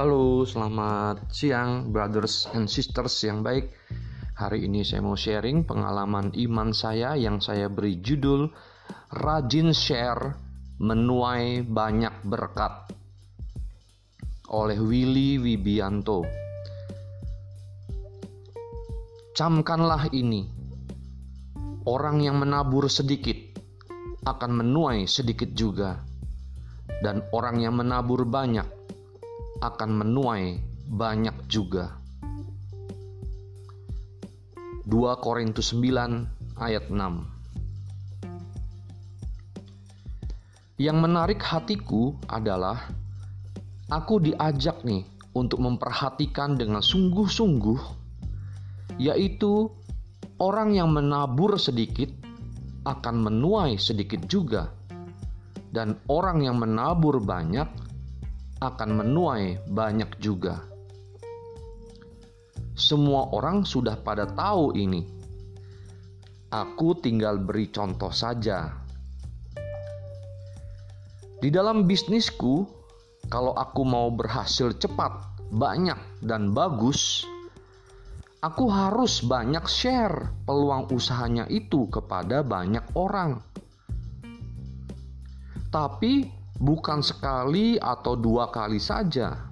Halo, selamat siang brothers and sisters yang baik. Hari ini saya mau sharing pengalaman iman saya yang saya beri judul Rajin Share Menuai Banyak Berkat oleh Willy Wibianto. Camkanlah ini. Orang yang menabur sedikit akan menuai sedikit juga. Dan orang yang menabur banyak akan menuai banyak juga. 2 Korintus 9 ayat 6 Yang menarik hatiku adalah aku diajak nih untuk memperhatikan dengan sungguh-sungguh yaitu orang yang menabur sedikit akan menuai sedikit juga dan orang yang menabur banyak akan menuai banyak juga. Semua orang sudah pada tahu ini. Aku tinggal beri contoh saja. Di dalam bisnisku, kalau aku mau berhasil cepat, banyak, dan bagus, aku harus banyak share peluang usahanya itu kepada banyak orang. Tapi bukan sekali atau dua kali saja.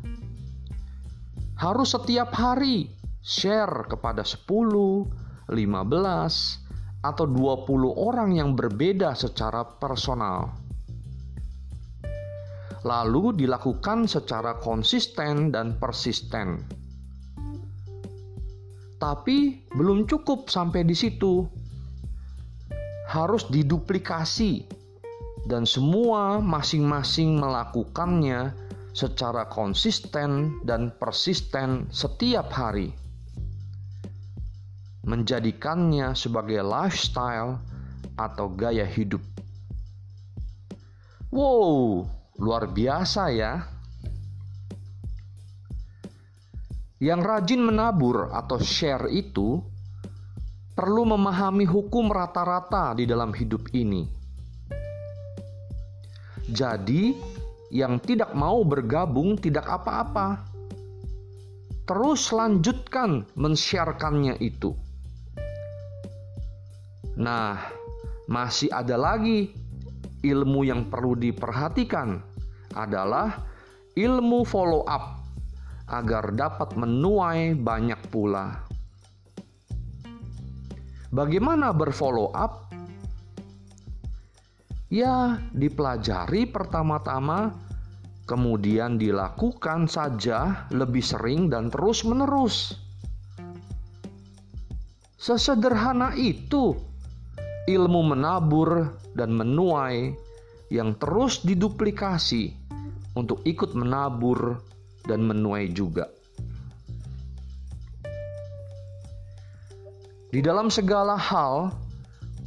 Harus setiap hari share kepada 10, 15, atau 20 orang yang berbeda secara personal. Lalu dilakukan secara konsisten dan persisten. Tapi belum cukup sampai di situ. Harus diduplikasi dan semua masing-masing melakukannya secara konsisten dan persisten setiap hari. Menjadikannya sebagai lifestyle atau gaya hidup. Wow, luar biasa ya. Yang rajin menabur atau share itu perlu memahami hukum rata-rata di dalam hidup ini jadi, yang tidak mau bergabung tidak apa-apa. Terus lanjutkan men-sharekannya itu. Nah, masih ada lagi ilmu yang perlu diperhatikan adalah ilmu follow up agar dapat menuai banyak pula. Bagaimana berfollow up? Ya, dipelajari pertama-tama, kemudian dilakukan saja lebih sering dan terus-menerus. Sesederhana itu ilmu menabur dan menuai yang terus diduplikasi untuk ikut menabur dan menuai juga. Di dalam segala hal,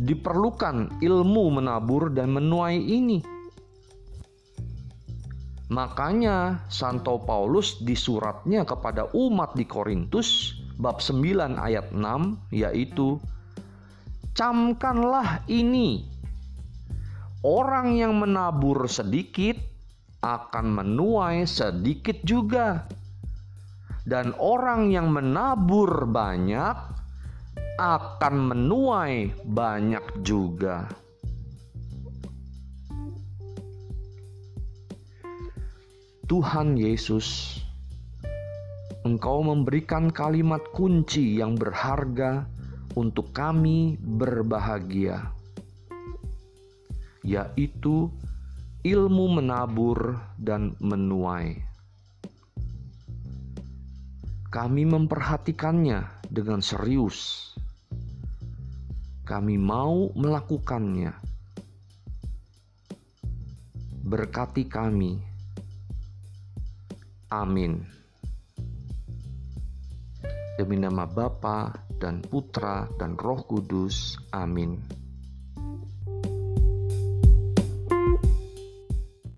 diperlukan ilmu menabur dan menuai ini. Makanya Santo Paulus di suratnya kepada umat di Korintus bab 9 ayat 6 yaitu camkanlah ini orang yang menabur sedikit akan menuai sedikit juga dan orang yang menabur banyak akan menuai banyak juga. Tuhan Yesus, Engkau memberikan kalimat kunci yang berharga untuk kami berbahagia, yaitu ilmu menabur dan menuai. Kami memperhatikannya dengan serius kami mau melakukannya. Berkati kami. Amin. Demi nama Bapa dan Putra dan Roh Kudus. Amin.